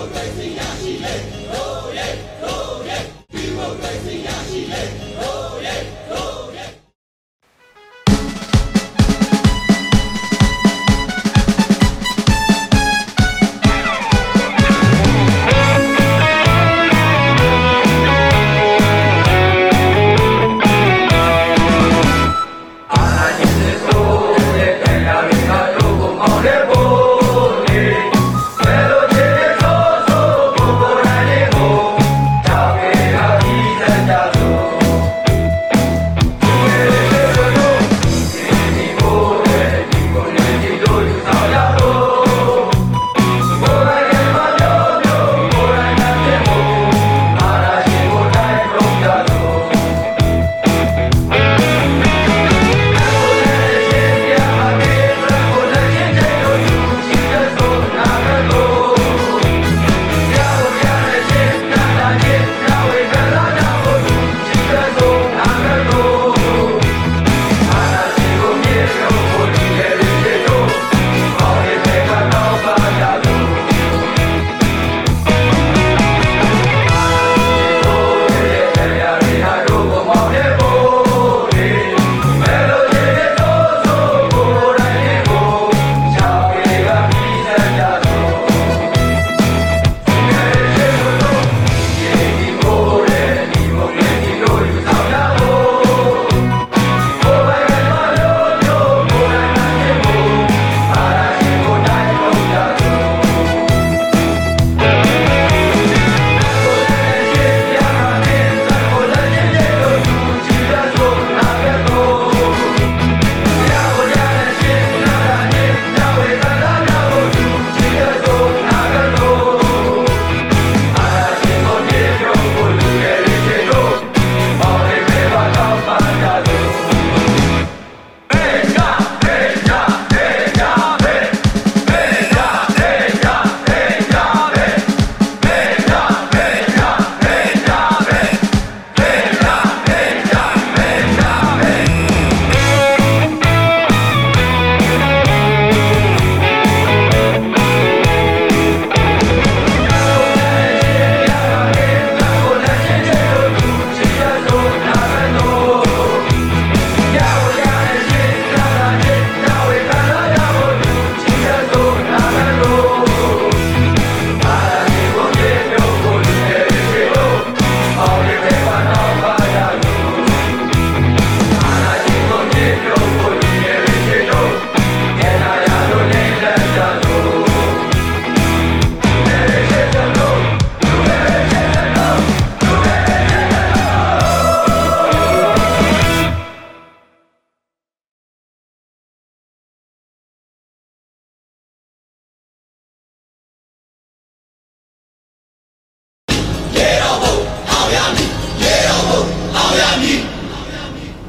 我最惊讶西北。